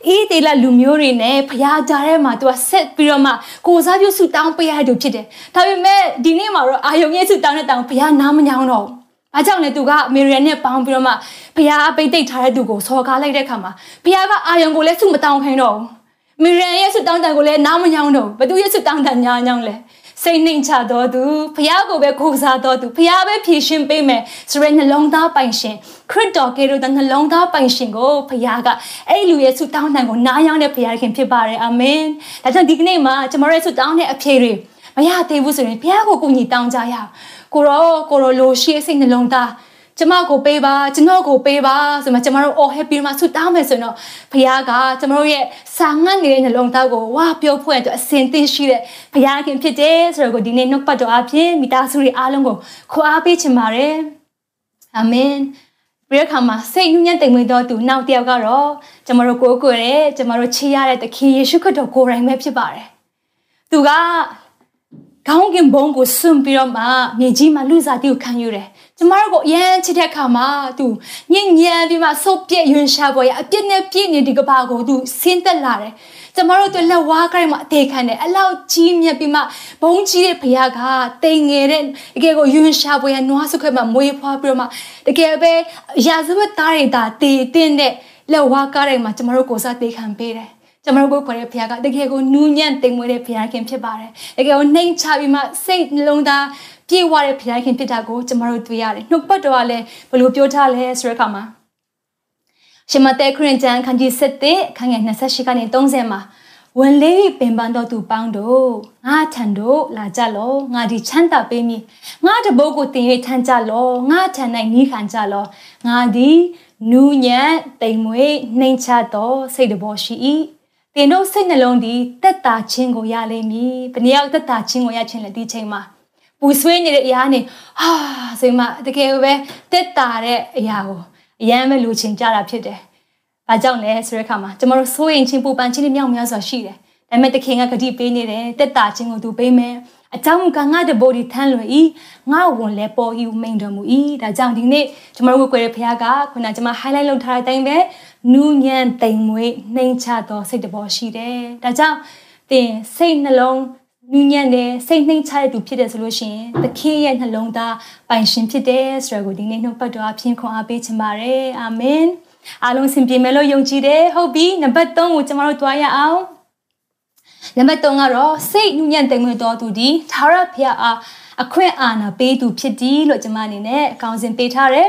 အေးတေလလူမျိုးတွေနဲ့ဖျားကြတဲ့မှာသူကဆက်ပြီးတော့မှကိုစားပြုဆူတောင်းပေးရတဲ့သူဖြစ်တယ်ဒါပေမဲ့ဒီနေ့မှာတော့အာယုံရဲ့ဆူတောင်းတဲ့တောင်းဖျားနားမညောင်းတော့ဘာကြောင့်လဲသူကအမေရိကန်နဲ့ပေါင်းပြီးတော့မှဖျားပိတ်တိတ်ထားတဲ့သူကိုစော်ကားလိုက်တဲ့အခါမှာဖျားကအာယုံကိုလည်းဆူမတောင်းခိုင်းတော့ဘူးအမေရိကန်ရဲ့ဆူတောင်းတန်ကိုလည်းနားမညောင်းတော့ဘသူရဲ့ဆူတောင်းတန်ညာညောင်းလဲ စိတ်နှိမ်ချတော်သူဖះကိုပဲကိုးစားတော်သူဖះပဲဖြည့်ရှင်ပေးမယ်ဆိုရယ်နှလုံးသားပိုင်ရှင်ခရစ်တော်ကေတို့တဲ့နှလုံးသားပိုင်ရှင်ကိုဖះကအဲ့လူရဲ့ဆုတောင်းနှံကိုနားယောင်းတဲ့ဖះခင်ဖြစ်ပါတယ်အာမင်ဒါကြောင့်ဒီကနေ့မှာကျွန်တော်ရဲ့ဆုတောင်းတဲ့အဖြေတွေမရသေးဘူးဆိုရင်ဖះကိုကိုညီတောင်းကြရအောင်ကိုရောကိုရောလိုရှိစိတ်နှလုံးသား ကျမကိုပေးပါကျွန်တော်ကိုပေးပါဆိုမှကျမတို့အော်ဟက်ပြီးမှဆုတောင်းမယ်ဆိုတော့ဘုရားကကျမတို့ရဲ့စာငတ်နေတဲ့နှလုံးသားကိုဝါပြောဖွင့်အတွက်အစဉ်သင့်ရှိတဲ့ဘုရားခင်ဖြစ်တယ်ဆိုတော့ကိုဒီနေ့နှုတ်ပတ်တော်အဖြစ်မိသားစုတွေအားလုံးကိုခွာပေးချင်ပါတယ်အာမင်ပြီးတဲ့အခါမှာစိတ်ညှဉ်းတိမ်မွေးတော်သူနောက်တစ်ယောက်ကတော့ကျမတို့ကိုယ်ကိုယ်ရဲ့ကျမတို့ချေရတဲ့သခင်ယေရှုခရစ်တော်ကိုယ်တိုင်ပဲဖြစ်ပါတယ်သူကခေါင်းကင်ဘုံကိုဆွန့်ပြီးတော့မှမြေကြီးမှာလူစားတီကိုခံယူတယ် ကျမတို့ကိုအရန်ချစ်တဲ့အခါမှာသူညဉ့်ညံပြီးမှဆုပ်ပြည့်ရွှင်ရှားပေါ်ရအပြစ်နဲ့ပြည့်နေဒီကဘာကိုသူဆင်းသက်လာတယ်ကျမတို့တို့လက်ဝါးကိုင်းမှာအသေးခံတယ်အလောက်ကြီးမြတ်ပြီးမှဘုံကြီးတဲ့ဘုရားကတိမ်ငယ်တဲ့တကယ်ကိုယွန်းရှာပွဲရနွားစုခွဲမှာမွေးဖွားပြီးတော့မှတကယ်ပဲရာဇဝတ်သားတွေဒါတည်တင်းတဲ့လက်ဝါးကားတိုင်းမှာကျမတို့ကိုစားတေးခံပေးတယ်ကျွန်တော်တို့ကိုခေါ်တဲ့ဘုရားကတကယ်ကိုနူးညံ့တိမ်မွေးတဲ့ဘုရားခင်ဖြစ်ပါတယ်တကယ်ကိုနှိမ်ချပြီးမှစိတ်နှလုံးသား ပြေဝတဲ့ဘုရားခင်ဖြစ်တာကိုကျွန်တော်တို့တွေ့ရတယ်နှုတ်ပတ်တော်ကလည်းဘယ်လိုပြောထားလဲဆိုတဲ့အခါမှာရှင်မသက်ခရင်ကျမ်းခန်းကြီး7ခန်းငယ်28ကနေ30မှာဝန်လေးပင်ပန်းတော်သူပေါင်းတို့ငါထံတို့လာကြလောငါဒီချမ်းသာပေးမည်ငါတပုတ်ကိုတင်၍ထမ်းကြလောငါထံ၌နီးခံကြလောငါဒီနူးညံ့တိမ်မွေးနှိမ်ချသောစိတ်တဘောရှိ၏တင်တို့စိတ်နှလုံးဒီတက်တာချင်းကိုရလိမ့်မည်ဘယ်နည်းတက်တာချင်းကိုရချင်းလဲဒီချိန်မှာ ပူဆွေးနေတဲ့အရာနေဟာဆိုမှတကယ်ပဲတက်တာတဲ့အရာကိုအရန်ပဲလူချင်းကြတာဖြစ်တယ်။ဘာကြောင့်လဲဆိုတဲ့အခါမှာကျမတို့စိုးရင်ချင်းပူပန်ချင်းမြောက်များစွာရှိတယ်။ဒါပေမဲ့တခင်ကဂတိပေးနေတယ်တက်တာချင်းကိုသူပေးမယ်။အကြောင်းကငါတဘောဒီထမ်းလွယ်ဤငါဝန်လဲပေါ်ဤမိန်တော်မူဤဒါကြောင့်ဒီနေ့ကျမတို့ကိုကြွယ်တဲ့ဖခင်ကခုနကကျမ highlight လုပ်ထားတဲ့အတိုင်းပဲနူးညံ့တိမ်မွေးနှိမ်ချသောစိတ်တဘောရှိတယ်။ဒါကြောင့်သင်စိတ်နှလုံး နူးညံ့တဲ့စိတ်နှိမ်ချတဲ့သူဖြစ်တယ်ဆိုလို့ရှိရင်သခင်ရဲ့နှလုံးသားပိုင်ရှင်ဖြစ်တယ်ဆိုတော့ကိုဒီနေ့နှုတ်ပတ်တော်အဖြစ်ခွန်အားပေးချင်ပါတယ်အာမင်အားလုံးစင်ပြေမယ်လို့ယုံကြည်တယ်ဟုတ်ပြီနံပါတ်3ကိုကျွန်တော်တို့တွားရအောင်နံပါတ်3ကတော့စိတ်နူးညံ့တိမ်မွေးတော်သူဒီသာရဖျားအားအခွင့်အာဏာပေးသူဖြစ်သည်လို့ကျွန်မအနေနဲ့အကောင်းစဉ်ပေးထားတယ်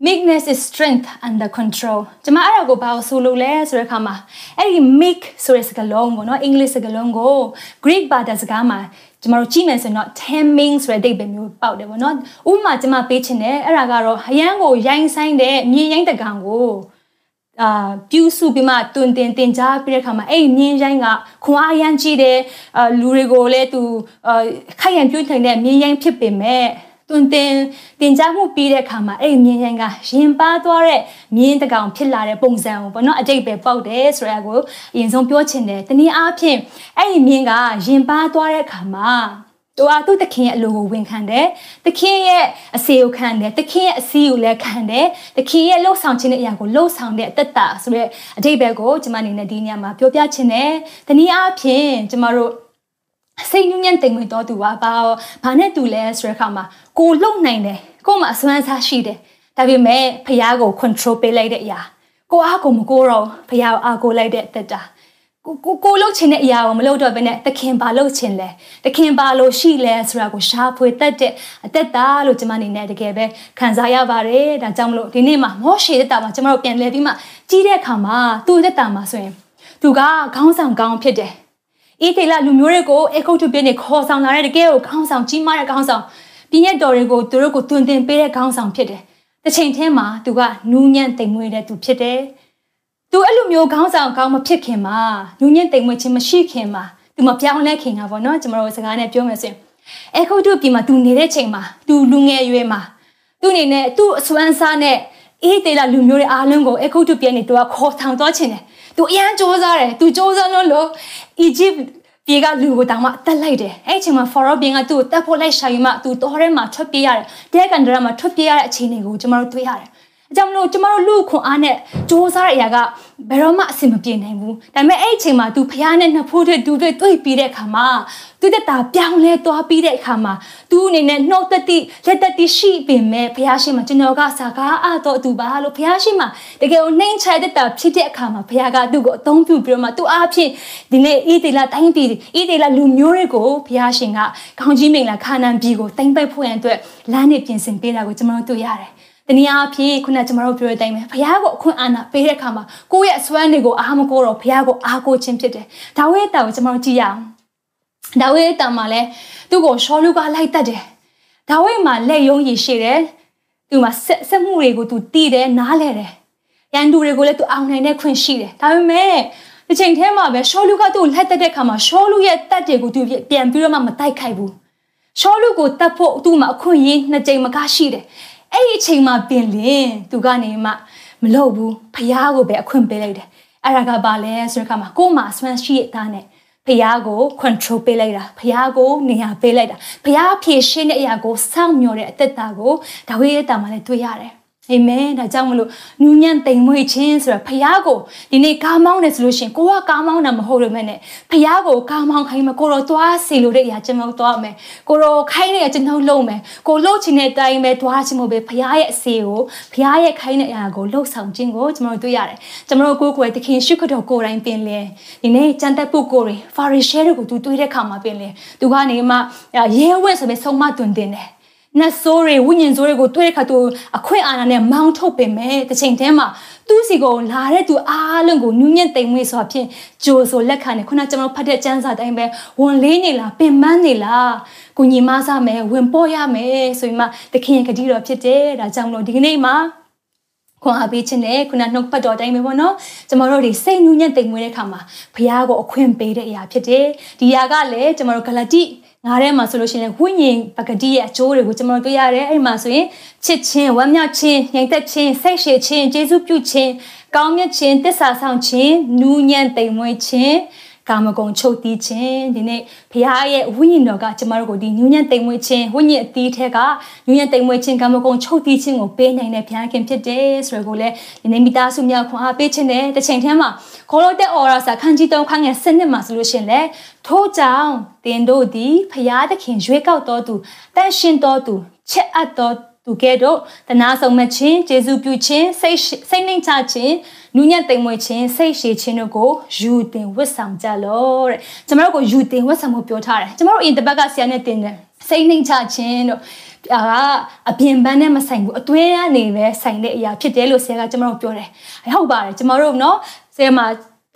meekness is strength under control ကျွန်မအဲ့ဒါကိုဘာလို့ဆိုလို့လဲဆိုတဲ့အခါမှာအဲ့ဒီ meek ဆိုတဲ့စကားလုံးပေါ့နော်အင်္ဂလိပ်စကားလုံးကို Greek ဘာသာစကားမှာကျွန်တော်တို့ကြည့်မယ်ဆိုတော့ taming ဆိုတဲ့အိဗယ်မျိုးပေါက်တယ်ပေါ့နော်ဥပမာကျွန်မပေးချင်တယ်အဲ့ဒါကတော့ဟယန်းကိုရိုင်းဆိုင်တဲ့မြေရိုင်းတကောင်ကိုအာပြူစုပြီးမှတွင်တင်တင်ကြားပြီးတဲ့ခါမှာအဲ့မြင်းရိုင်းကခွန်အားအရန်ကြီးတယ်အာလူတွေကိုလည်းသူအာခိုက်ရန်ပြုတ်ထိုင်တဲ့မြင်းရိုင်းဖြစ်ပေမဲ့ တွင်တင်တင်ကြားမှုပြီးတဲ့အခါမှာအဲ့ဒီမြင်ရန်ကရင်ပါသွားတဲ့မြင်းတကောင်ဖြစ်လာတဲ့ပုံစံကိုပေါ့နော်အတိတ်ပဲပေါက်တယ်ဆိုတာကိုအရင်ဆုံးပြောချင်တယ်တနည်းအားဖြင့်အဲ့ဒီမြင်းကရင်ပါသွားတဲ့အခါမှာသူကသူ့တခင်ရဲ့အလိုကိုဝန်ခံတယ်။တခင်ရဲ့အစီကိုခံတယ်။တခင်ရဲ့အစီကိုလည်းခံတယ်။တခင်ရဲ့လှုပ်ဆောင်ခြင်းတဲ့အရာကိုလှုပ်ဆောင်တဲ့အတ္တဆိုတဲ့အတိတ်ဘက်ကိုကျွန်မအနေနဲ့ဒီညမှာပြောပြချင်တယ်။တနည်းအားဖြင့်ကျွန်မတို့ စိတ်ညဉ့်ညံ့တိမ်မွေ့တော်သူကဘာဘာနဲ့တူလဲဆိုတဲ့အခါမှာကိုလုံနိုင်တယ်ကို့မှာအစွမ်းစားရှိတယ်ဒါပေမဲ့ဖះကို control ပေးလိုက်တဲ့အရာကိုအားကိုမကိုတော့ဖះကိုအားကိုလိုက်တဲ့အသက်တာကိုကိုကိုလှုပ်ချင်တဲ့အရာကိုမလုပ်တော့ဘဲနဲ့တခင်ဘာလှုပ်ချင်လဲတခင်ဘာလို့ရှိလဲဆိုတာကိုရှားဖွေတတ်တဲ့အသက်တာလို့ကျွန်မအနေနဲ့တကယ်ပဲခံစားရပါတယ်ဒါကြောင့်မလို့ဒီနေ့မှာမောရှေသက်တာမှာကျွန်တော်တို့ပြန်လဲပြီးမှကြီးတဲ့အခါမှာသူ့သက်တာမှာဆိုရင်သူကခေါင်းဆောင်ကောင်းဖြစ်တယ် အေးတေလာလူမျိုးတွေကိုအေခုတ်တုပြင်းနေခေါ်ဆောင်လာတဲ့တကယ်ကိုခေါင်းဆောင်ကြီးမားတဲ့ခေါင်းဆောင်ပြင်းရဲ့တော်တွေကိုသူတို့ကိုတွင်တင်ပေးတဲ့ခေါင်းဆောင်ဖြစ်တယ်။တစ်ချိန်တည်းမှာသူကနူးညံ့တိမ်မွေးတဲ့သူဖြစ်တယ်။သူအဲ့လိုမျိုးခေါင်းဆောင်ကောင်းမဖြစ်ခင်မှာနူးညံ့တိမ်မွေးခြင်းမရှိခင်မှာသူမပြောင်းလဲခင်တာပေါ့နော်ကျွန်တော်တို့စကားနဲ့ပြောမယ်ဆိုရင်အေခုတ်တုပြည်မှာသူနေတဲ့ချိန်မှာသူလူငယ်ရွယ်မှာသူအနေနဲ့သူ့အစွမ်းစားနဲ့အေးတေလာလူမျိုးတွေအားလုံးကိုအခုတုပြည့်နေသူကခေါ်ထောင်သွားခြင်းတယ် သူအရန်စ조사တယ်သူစ조사လို့လို့အီဂျစ်ပြေကလူကိုတောင်မှတက်လိုက်တယ်အဲ့အချိန်မှာ Faro ဘင်းကသူ့ကိုတက်ဖို့လိုက်ရှာယူမှသူတော်ထဲမှာထွက်ပြေးရတယ်တဲကန်ဒရာမှာထွက်ပြေးရတဲ့အချိန်တွေကိုကျွန်တော်တို့တွေ့ရတယ် အကြောင်းမလို့ကျမတို့လူခွန်အားနဲ့စူးစမ်းတဲ့အရာကဘယ်တော့မှအဆင်မပြေနိုင်ဘူးဒါပေမဲ့အဲ့အချိန်မှာ तू ဖះနဲ့နှစ်ဖိုးတွေ့သူတွေ့တွေ့ပြီးတဲ့အခါမှာသူတက်တာပြောင်းလဲသွားပြီးတဲ့အခါမှာ तू အနေနဲ့နှုတ်တတိလက်တတိရှိပင်မဲ့ဖះရှိမှကျွန်တော်ကစကားအတော့သူပါလို့ဖះရှိမှတကယ်ကိုနှိမ်ချတဲ့တာဖြစ်တဲ့အခါမှာဖះကသူ့ကိုအသုံးပြုပြီးတော့မှသူအားဖြင့်ဒီနေ့ဤတေလာတိုင်းပြည်ဤတေလာလူမျိုးတွေကိုဖះရှင်ကခေါင်းကြီးမိန်လာခါနန်ပြည်ကိုတင်ပိတ်ဖို့ရန်အတွက်လမ်းနေပြင်ဆင်ပေးတာကိုကျွန်တော်တို့တွေ့ရတယ် တနည်းအားဖြင့်ခုနကကျွန်တော်တို့ပြောတဲ့အတိုင်းပဲဘုရားကိုအခွင့်အာဏာပေးတဲ့အခါမှာကိုယ့်ရဲ့အစွမ်းတွေကိုအားမကိုတော့ဘုရားကိုအားကိုခြင်းဖြစ်တယ်။ဒါဝိဒ်တာကိုကျွန်တော်ကြည့်ရအောင်။ဒါဝိဒ်တာမှာလဲသူ့ကိုရှောလူကလိုက်တတ်တယ်။ဒါဝိဒ်မှာလက်ယုံရည်ရှိတယ်။သူမှာဆက်ဆက်မှုတွေကိုသူတီးတယ်နားလဲတယ်။ရန်သူတွေကိုလည်းသူအောင်နိုင်တဲ့ခွင့်ရှိတယ်။ဒါပေမဲ့ဒီချိန်ထဲမှာပဲရှောလူကသူ့လက်တက်တဲ့ခါမှာရှောလူရဲ့တက်တွေကိုသူပြန်ပြီးတော့မှမတိုက်ခိုက်ဘူး။ရှောလူကိုတတ်ဖို့သူ့မှာအခွင့်အရေးနှစ်ကြိမ်မကရှိတယ် အဲ့ဒီအချိန်မှာပင်လင်သူကနေမှမလုပ်ဘူးဖះကိုပဲအခွင့်ပေးလိုက်တယ်အဲ့ဒါကဘာလဲဆိုတဲ့အခါမှာကို့မှာဆွမ်းရှိတဲ့သားနဲ့ဖះကို control ပေးလိုက်တာဖះကိုနေရာပေးလိုက်တာဖះဖြည့်ရှင်းတဲ့အရာကိုစောင့်မျှော်တဲ့အသက်တာကိုဒါဝိဒ်ရဲ့တာမှာလည်းတွေ့ရတယ် အာမင်ဒါကြောင့်မလို့နူးညံ့တိမ်မွေ့ခြင်းဆိုတာဖခင်ကိုဒီနေ့ကားမောင်းတယ်ဆိုလို့ရှိရင်ကိုကကားမောင်းတာမဟုတ်လို့မဲ့နဲ့ဖခင်ကိုကားမောင်းခိုင်းမှာကိုတော့သွားစီလို့တဲ့အရာကျွန်တော်သွားမယ်ကိုတော့ခိုင်းတဲ့အကျွန်တော်လုပ်မယ်ကိုလှုပ်ချင်တဲ့အတိုင်းပဲသွားချင်မို့ပဲဖခင်ရဲ့အစီကိုဖခင်ရဲ့ခိုင်းတဲ့အရာကိုလှုပ်ဆောင်ခြင်းကိုကျွန်တော်တွေ့ရတယ်ကျွန်တော်ကိုယ်ကိုယ်တခင်ရှုခတော်ကိုယ်တိုင်ပင်လဲဒီနေ့ကြံတက်ပုဂ္ဂိုလ်တွေဖာရီရှဲတွေကိုသူတွေးတဲ့ခါမှာပင်လဲသူကနေမှရဲဝဲဆိုပြီးဆုံးမတွင်တင်တယ် နတ်ဆိုးတွေဝိညာဉ်ဆိုးတွေကိုတွေ့တဲ့အခါသူအခွင့်အာဏာနဲ့မောင်းထုတ်ပင်မဲ့တစ်ချိန်တည်းမှာသူ့စီကိုလာတဲ့သူအားလုံးကိုနူးညံ့တိမ်မွေ့စွာဖြင့်ကြိုဆိုလက်ခံတယ်ခုနကျွန်တော်ဖတ်တဲ့ကျမ်းစာတိုင်းပဲဝန်လေးနေလားပင်ပန်းနေလားကိုညီမစားမယ်ဝင်ပေါ်ရမယ်ဆိုပြီးမှသခင်ကတိတော်ဖြစ်တယ်ဒါကြောင့်မလို့ဒီကနေ့မှာ ခွန်အားပေးခြင်းနဲ့ခုနနှုတ်ပတ်တော်တိုင်းပဲပေါ့နော်ကျမတို့တွေစိတ်ညူးညံ့တိမ်မွေးတဲ့ခါမှာဘုရားကိုအခွင့်ပေးတဲ့အရာဖြစ်တယ်ဒီຢာကလည်းကျမတို့ဂလတိငါထဲမှာဆိုလို့ရှိရင်ဝိညာဉ်ပကတိရဲ့အကျိုးတွေကိုကျွန်တော်တွေ့ရတယ်အဲ့မှာဆိုရင်ချစ်ခြင်းဝမ်းမြောက်ခြင်းငြိမ်သက်ခြင်းစိတ်ရှည်ခြင်းကျေးဇူးပြုခြင်းကောင်းမြတ်ခြင်းတစ္ဆာဆောင်ခြင်းနူးညံ့သိမ်မွေ့ခြင်း ကာမဂုဏ်ချုပ်တီးခြင်းဒီနေ့ဘုရားရဲ့ဝိညာဉ်တော်ကကျမတို့ကိုဒီညဉ့်ညံ့တိမ်မွေးခြင်းဝိညာဉ်အသီးထဲကညဉ့်ညံ့တိမ်မွေးခြင်းကာမဂုဏ်ချုပ်တီးခြင်းကိုပေးနိုင်တဲ့ဘုရားခင်ဖြစ်တယ်ဆိုရကိုလည်းဒီနေ့မိသားစုများခွန်အားပေးခြင်းနဲ့တစ်ချိန်တည်းမှာခေါ်လို့တဲ့အော်ရာစာခန်းကြီးတုံးခန်းငယ်စနစ်မှာဆိုလို့ရှင်လေထို့ကြောင့်တင်တို့သည်ဘုရားသခင်ရွေးကောက်တော်သူတန်ရှင်တော်သူချက်အပ်တော် သူကဲ့သို့တနာဆောင်မခြင်းကျေးဇူးပြုခြင်းစိတ်စိတ်နှိမ်ချခြင်းနူးညံ့သိမ်မွေ့ခြင်းစိတ်ရှည်ခြင်းတို့ကိုယူတင်ဝတ်ဆောင်ကြလို့တဲ့ကျမတို့ကိုယူတင်ဝတ်ဆောင်မှုပြောထားတယ်ကျမတို့အင်တဘက်ကဆရာနဲ့တင်တယ်စိတ်နှိမ်ချခြင်းတို့အာအပြင်ပန်းနဲ့မဆိုင်ဘူးအတွင်းကနေပဲဆိုင်တဲ့အရာဖြစ်တယ်လို့ဆရာကကျမတို့ပြောတယ်ဟုတ်ပါတယ်ကျမတို့เนาะဆရာမ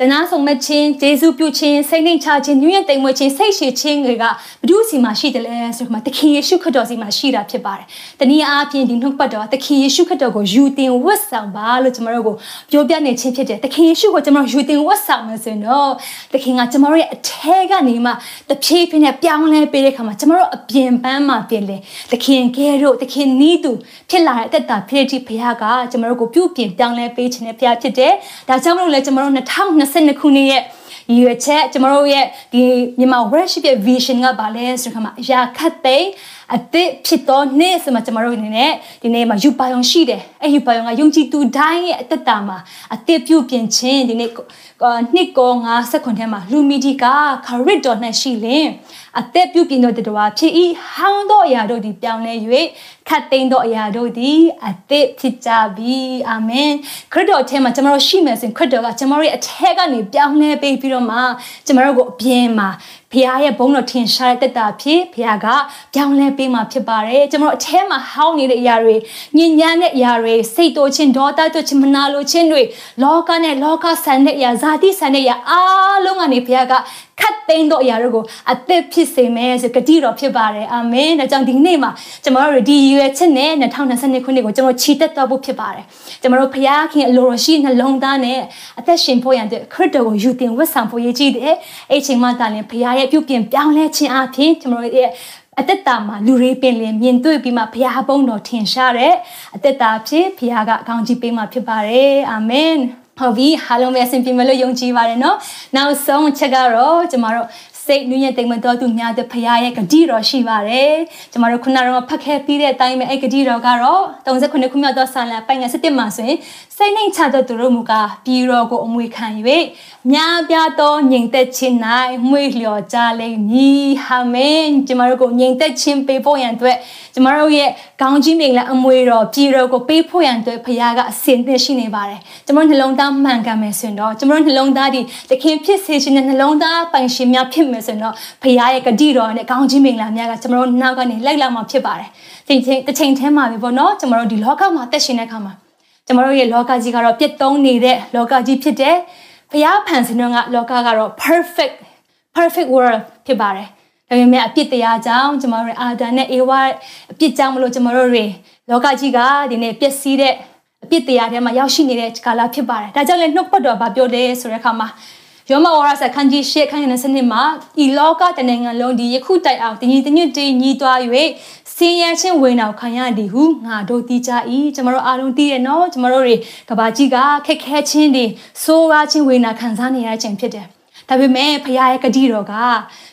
တတနာဆောင်မဲ့ခြင်းဂျေစုပြုခြင်းစိတ်နှိမ်ချခြင်းညွှန်တိမ်မွေးခြင်းစိတ်ရှည်ခြင်းတွေကဘု து စီမှာရှိတယ်လဲဆိုတော့သခင်ယေရှုခရစ်တော်စီမှာရှိတာဖြစ်ပါတယ်။တနည်းအားဖြင့်ဒီနှုတ်ပတ်တော်သခင်ယေရှုခရစ်တော်ကိုယူတင်ဝတ်ဆောင်ပါလို့ကျွန်တော်တို့ကိုပြောပြနေခြင်းဖြစ်တယ်။သခင်ယေရှုကိုကျွန်တော်ယူတင်ဝတ်ဆောင်မယ်ဆိုရင်တော့သခင်ကကျွန်တော်ရဲ့အထဲကနေမှတဖြည်းဖြည်းနဲ့ပြောင်းလဲပေးတဲ့အခါမှာကျွန်တော်တို့အပြင်ပန်းမှာပြင်လေသခင်ကဲတို့သခင်နီးသူဖြစ်လာတဲ့အသက်တာဖြစ်တဲ့ဘုရားကကျွန်တော်တို့ကိုပြုပြင်ပြောင်းလဲပေးခြင်းနဲ့ဘုရားဖြစ်တယ်။ဒါကြောင့်မလို့လဲကျွန်တော်တို့2022ခုနှစ်ရဲ့ရည်ရွယ်ချက်ကျွန်တော်တို့ရဲ့ဒီမြန်မာ worship ရဲ့ vision ကဘာလဲဆိုတော့ခါမှာအရာခတ်သိမ်းအသစ်ဖြစ်သောနေ့ဆိုမှကျွန်တော်တို့အနေနဲ့ဒီနေ့မှာယူပါယုံရှိတယ်အဲ့ယူပါယုံကယုံကြည်သူတိုင်းရဲ့အသက်တာမှာအသစ်ပြုပြင်ခြင်းဒီနေ့နှစ်ကော59ထဲမှာလူမီဒီကခရစ်တော်နဲ့ရှိလင်အသက်ပြုပြင်တော်တော်ဖြစ်ဤဟောင်းသောအရာတို့သည်ပြောင်းလဲ၍ခတ်သိမ်းသောအရာတို့သည်အသက်ဖြစ်ကြပြီအာမင်ခရစ်တော်ထဲမှာကျွန်တော်တို့ရှိမယ်ဆိုရင်ခရစ်တော်ကကျွန်တော်တို့ရဲ့အထက်ကနေပြောင်းလဲပေးပြီးတော့မှကျွန်တော်တို့ကိုအပြင်မှာ ဖခင်ရဲ့ဘုန်းတော်ထင်ရှားတဲ့တက်တာဖြစ်ဖခင်ကပြောင်းလဲပေးမှာဖြစ်ပါတယ်ကျွန်တော်အထဲမှာဟောင်းနေတဲ့အရာတွေညဉ့်ညမ်းတဲ့အရာတွေစိတ်တိုးခြင်းဒေါသတိုးခြင်းမနာလိုခြင်းတွေလောကနဲ့လောကဆန်တဲ့အရာဇာတိဆန်တဲ့အရာအားလုံးကနေဖခင်ကခတ်သိမ်းသောအရာတို့ကိုအသက်ဖြစ်စေမယ်ဆိုဂတိတော်ဖြစ်ပါတယ်အာမင်ဒါကြောင့်ဒီနေ့မှာကျွန်တော်တို့ဒီရွယ်ချက်နဲ့2022ခုနှစ်ကိုကျွန်တော်ချီတက်တော့ဖို့ဖြစ်ပါတယ်ကျွန်တော်တို့ဖခင်အလိုတော်ရှိနှလုံးသားနဲ့အသက်ရှင်ဖို့ရန်အတွက်ခရစ်တော်ကိုယူတင်ဝတ်ဆောင်ဖို့ရည်ကြည်တယ်အဲ့ချိန်မှသာလျှင်ဖခင်ရဲ့ပြုပြင်ပြောင်းလဲခြင်းအပြင်ကျွန်တော်တို့ရဲ့အသက်တာမှာလူတွေပင်လင်မြင်တွေ့ပြီးမှဘုရားဘုန်းတော်ထင်ရှားတဲ့အသက်တာဖြစ်ဘုရားကအကောင်းကြီးပေးမှဖြစ်ပါတယ်အာမင် ဟုတ်ပြီအားလုံးပဲအဆင်ပြေမလို့ယုံကြည်ပါတယ်เนาะနောက်ဆုံးချက်ကတော့ကျမတို့ စိတ်နူးညံ့တိမ်မတော်သူများတဲ့ဖရားရဲ့ဂတိတော်ရှိပါတယ်ကျမတို့ခုနကတော့ဖတ်ခဲ့ပြီးတဲ့အတိုင်းပဲအဲ့ဂတိတော်ကတော့39ခုမြောက်သောဆာလံပိုင်ငယ်17မှာဆိုရင်စိတ်နှိမ်ချသောသူတို့မူကားပြည်တော်ကိုအမွေခံ၍များပြားသောငြိမ်သက်ခြင်း၌မွေလျော်ကြလိမ့်မည်ဟာမင်ကျမတို့ကိုငြိမ်သက်ခြင်းပေးဖို့ရန်အတွက်ကျမတို့ရဲ့ကောင်းကြီးမင်္ဂလာအမွေတော်ပြည်တော်ကိုပေးဖို့ရန်အတွက်ဖရားကအစဉ်သင့်ရှိနေပါတယ်ကျမတို့နှလုံးသားမှန်ကန်မယ်ဆိုရင်တော့ကျမတို့နှလုံးသားဒီတခင်ဖြစ်စေခြင်းနဲ့နှလုံးသားပိုင်ရှင်များဖြစ်မယ်ဆိုရင်တော့ဖရားရဲ့ဂတိတော်နဲ့ကောင်းကြီးမင်္ဂလာများကကျမတို့နောက်ကနေလိုက်လာမှာဖြစ်ပါတယ်ဒီချိန်တစ်ချိန်ထဲမှာပဲပေါ့နော်ကျမတို့ဒီလောကမှာတက်ရှင်တဲ့အခါမှာကျမတို့ရဲ့လောကကြီးကတော့ပြည့်သုံးနေတဲ့လောကကြီးဖြစ်တယ်ဘုရားဖန်ဆင်းတော့ကလောကကတော့ perfect perfect world ဖြစ်ပါတယ်ဒါပေမဲ့အပြစ်တရားကြောင့်ကျမတို့အာဒန်နဲ့အေဝါအပြစ်ကြောင့်မလို့ကျမတို့တွေလောကကြီးကဒီနေ့ပျက်စီးတဲ့အပြစ်တရားထဲမှာရောက်ရှိနေတဲ့ကာလဖြစ်ပါတယ်ဒါကြောင့်လည်းနှုတ်ပတ်တော်ဘာပြောလဲဆိုတဲ့အခါမှာ ယောမဝါရစခန်းကြီးရှေ့ခန်းရတဲ့စနစ်မှာဤလောကတနိုင်ငံလုံးဒီယခုတိုင်အောင်တညီတညွတ်တေးညီးသွား၍စင်ရချင်းဝေနောက်ခံရသည်ဟုငါတို့သိကြ၏ကျမတို့အားလုံးသိရနော်ကျမတို့တွေကဘာကြီးကခက်ခဲချင်းတွေစိုးကားချင်းဝေနာခံစားနေရခြင်းဖြစ်တယ်ဒါပေမဲ့ဖခင်ရဲ့ဂတိတော်က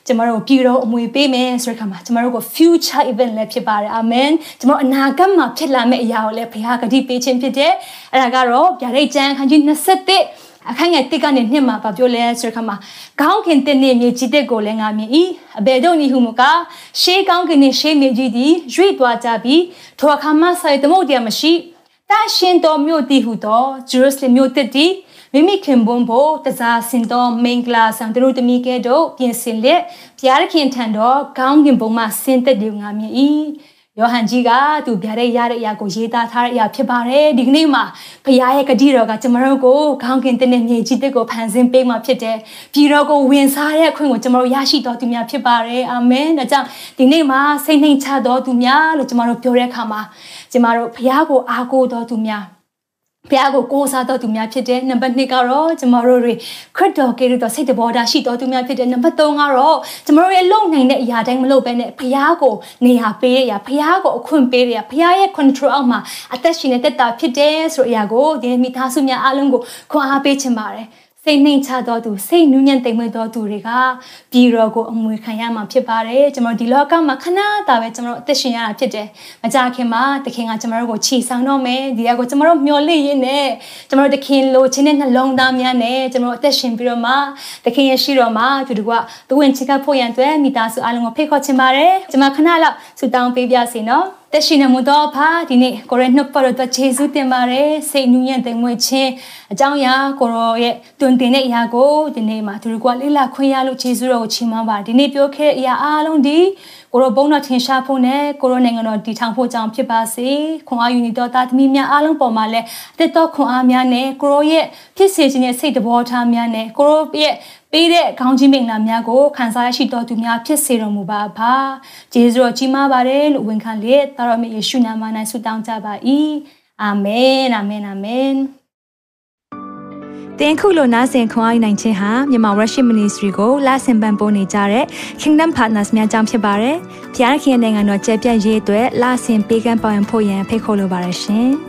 ကျမတို့ပြည်တော်အမွေပေးမယ်ဆိုတဲ့အခါမှာကျမတို့ကို future event လည်းဖြစ်ပါတယ်အာမင်ကျမတို့အနာဂတ်မှာဖြစ်လာမယ့်အရာကိုလည်းဖခင်ဂတိပေးခြင်းဖြစ်တယ်အဲ့ဒါကတော့ဗျာဒိတ်ကျမ်းခန်းကြီး21အ ခန်းငယ်တစ်ကနေနှစ်မှာပြောလဲဆိုတဲ့ခါမှာခေါင်းခင်တဲ့နေမြေကြီးတဲ့ကိုလည်းငါမြင်၏အဘယ်တော့နိဟုမကရှေးကောင်းကင်နှင့်ရှေးမြေကြီးသည်ရွေ့သွားကြပြီးထိုအခါမှဆိုင်သမုတ်တရားမရှိတရှင်တော်မြို့တည်ဟုသောဂျေရုဆလင်မြို့တစ်တည်မိမိခင်ပွန်းဖို့တစားစင်တော်မင်္ဂလာဆောင်တို့တမိကဲ့သို့ပြင်ဆင်လက်ဘုရားခင်ထံတော်ခေါင်းခင်ပုံမှဆင်းသက်တယ်ငါမြင်၏ ယောဟန်ကြီးကသူဗျာဒိတ်ရတဲ့အရာကိုရေးသားထားတဲ့အရာဖြစ်ပါတယ်ဒီကနေ့မှာဘုရားရဲ့ဂတိတော်ကကျွန်တော်တို့ကိုခေါင်းကင်တဲ့မြေကြီးတစ်ကိုဖန်ဆင်းပေးမှဖြစ်တယ်ပြည်တော်ကိုဝင်စားတဲ့အခွင့်ကိုကျွန်တော်တို့ရရှိတော်သူများဖြစ်ပါတယ်အာမင်ဒါကြောင့်ဒီနေ့မှာစိတ်နှိမ်ချတော်သူများလို့ကျွန်တော်တို့ပြောတဲ့အခါမှာကျွန်တော်တို့ဘုရားကိုအားကိုးတော်သူများ ဘုရားကိုကိုးစားတော်သူများဖြစ်တဲ့နံပါတ်2ကတော့ကျမတို့တွေခရစ်တော်ကလေးတော်စိတ်တဘောဓာရှိတော်သူများဖြစ်တဲ့နံပါတ်3ကတော့ကျမတို့ရဲ့လုံနိုင်တဲ့အရာတိုင်းမလုပ်ဘဲနဲ့ဘုရားကိုနေရာပေးတဲ့အရာဘုရားကိုအခွင့်ပေးတဲ့အရာဘုရားရဲ့ control အောက်မှာအသက်ရှင်နေတဲ့တာဖြစ်တယ်ဆိုတဲ့အရာကိုဒီမိသားစုများအားလုံးကိုခွန်အားပေးချင်ပါတယ် စိတ်နှိမ်ချတော်သူစိတ်နူးညံ့တိမ်မွေ့တော်သူတွေကပြည်တော်ကိုအမွေခံရမှာဖြစ်ပါတယ်ကျွန်တော်ဒီလောကမှာခဏတာပဲကျွန်တော်အသက်ရှင်ရတာဖြစ်တယ်မကြခင်မှာတခင်ကကျွန်တော်တို့ကိုခြေဆောင်တော့မယ်ဒီကကိုကျွန်တော်တို့မျောလင့်ရင်းနဲ့ကျွန်တော်တို့တခင်လိုချင်တဲ့နှလုံးသားများနဲ့ကျွန်တော်အသက်ရှင်ပြီးတော့မှတခင်ရဲ့ရှိတော်မှာသူတို့ကသူဝင်ချစ်ကပ်ဖို့ရန်အတွက်မိသားစုအားလုံးကိုဖိတ်ခေါ်ချင်ပါတယ်ကျွန်မခဏလောက်ဆူတောင်းပေးပြစီနော် တက်ရှိနေမှုတော့ဖာဒီနေ့ကိုရဲနှုတ်ပတ်တော့ခြေဆုတင်ပါတယ်စိတ်နူးညံ့သိမ်မွေ့ခြင်းအကြောင်းအရာကိုရောရဲ့တွင်တင်တဲ့အရာကိုဒီနေ့မှာသူတို့ကလေးလာခွင့်ရလို့ခြေဆုတော်ကိုချီးမွမ်းပါဒီနေ့ပြောခဲ့တဲ့အရာအားလုံးဒီကိုရောဘုံတော်ထင်ရှားဖို့နဲ့ကိုရောနိုင်ငံတော်တည်ထောင်ဖို့ကြောင့်ဖြစ်ပါစေခွန်အားယူနေတော်သားသမီးများအားလုံးပေါ်မှာလည်းတက်တော့ခွန်အားများနဲ့ကိုရောရဲ့ဖြစ်စေခြင်းရဲ့စိတ်တဘောထားများနဲ့ကိုရောရဲ့ ပေးတဲ့ခေါင်းကြီးမင်္ဂလာများကိုခံစားရရှိတော်သူများဖြစ်စေတော်မူပါပါဂျေဇုတော်ကြီးမားပါတယ်လို့ဝန်ခံလျက်သာရမေယေရှုနာမ၌ဆုတောင်းကြပါ၏အာမင်အာမင်အာမင်တင်ခုလိုနာဆင်ခွန်အားနိုင်ခြင်းဟာမြန်မာ Worship Ministry ကိုလာဆင်ပန်ပိုးနေကြတဲ့ Kingdom Partners များအကြောင်းဖြစ်ပါတယ်။ဖျားခင်နိုင်ငံတော်ကျယ်ပြန့်ရေးအတွက်လာဆင်ပေးကမ်းပောင်းဖို့ရန်ဖိတ်ခေါ်လိုပါတယ်ရှင်။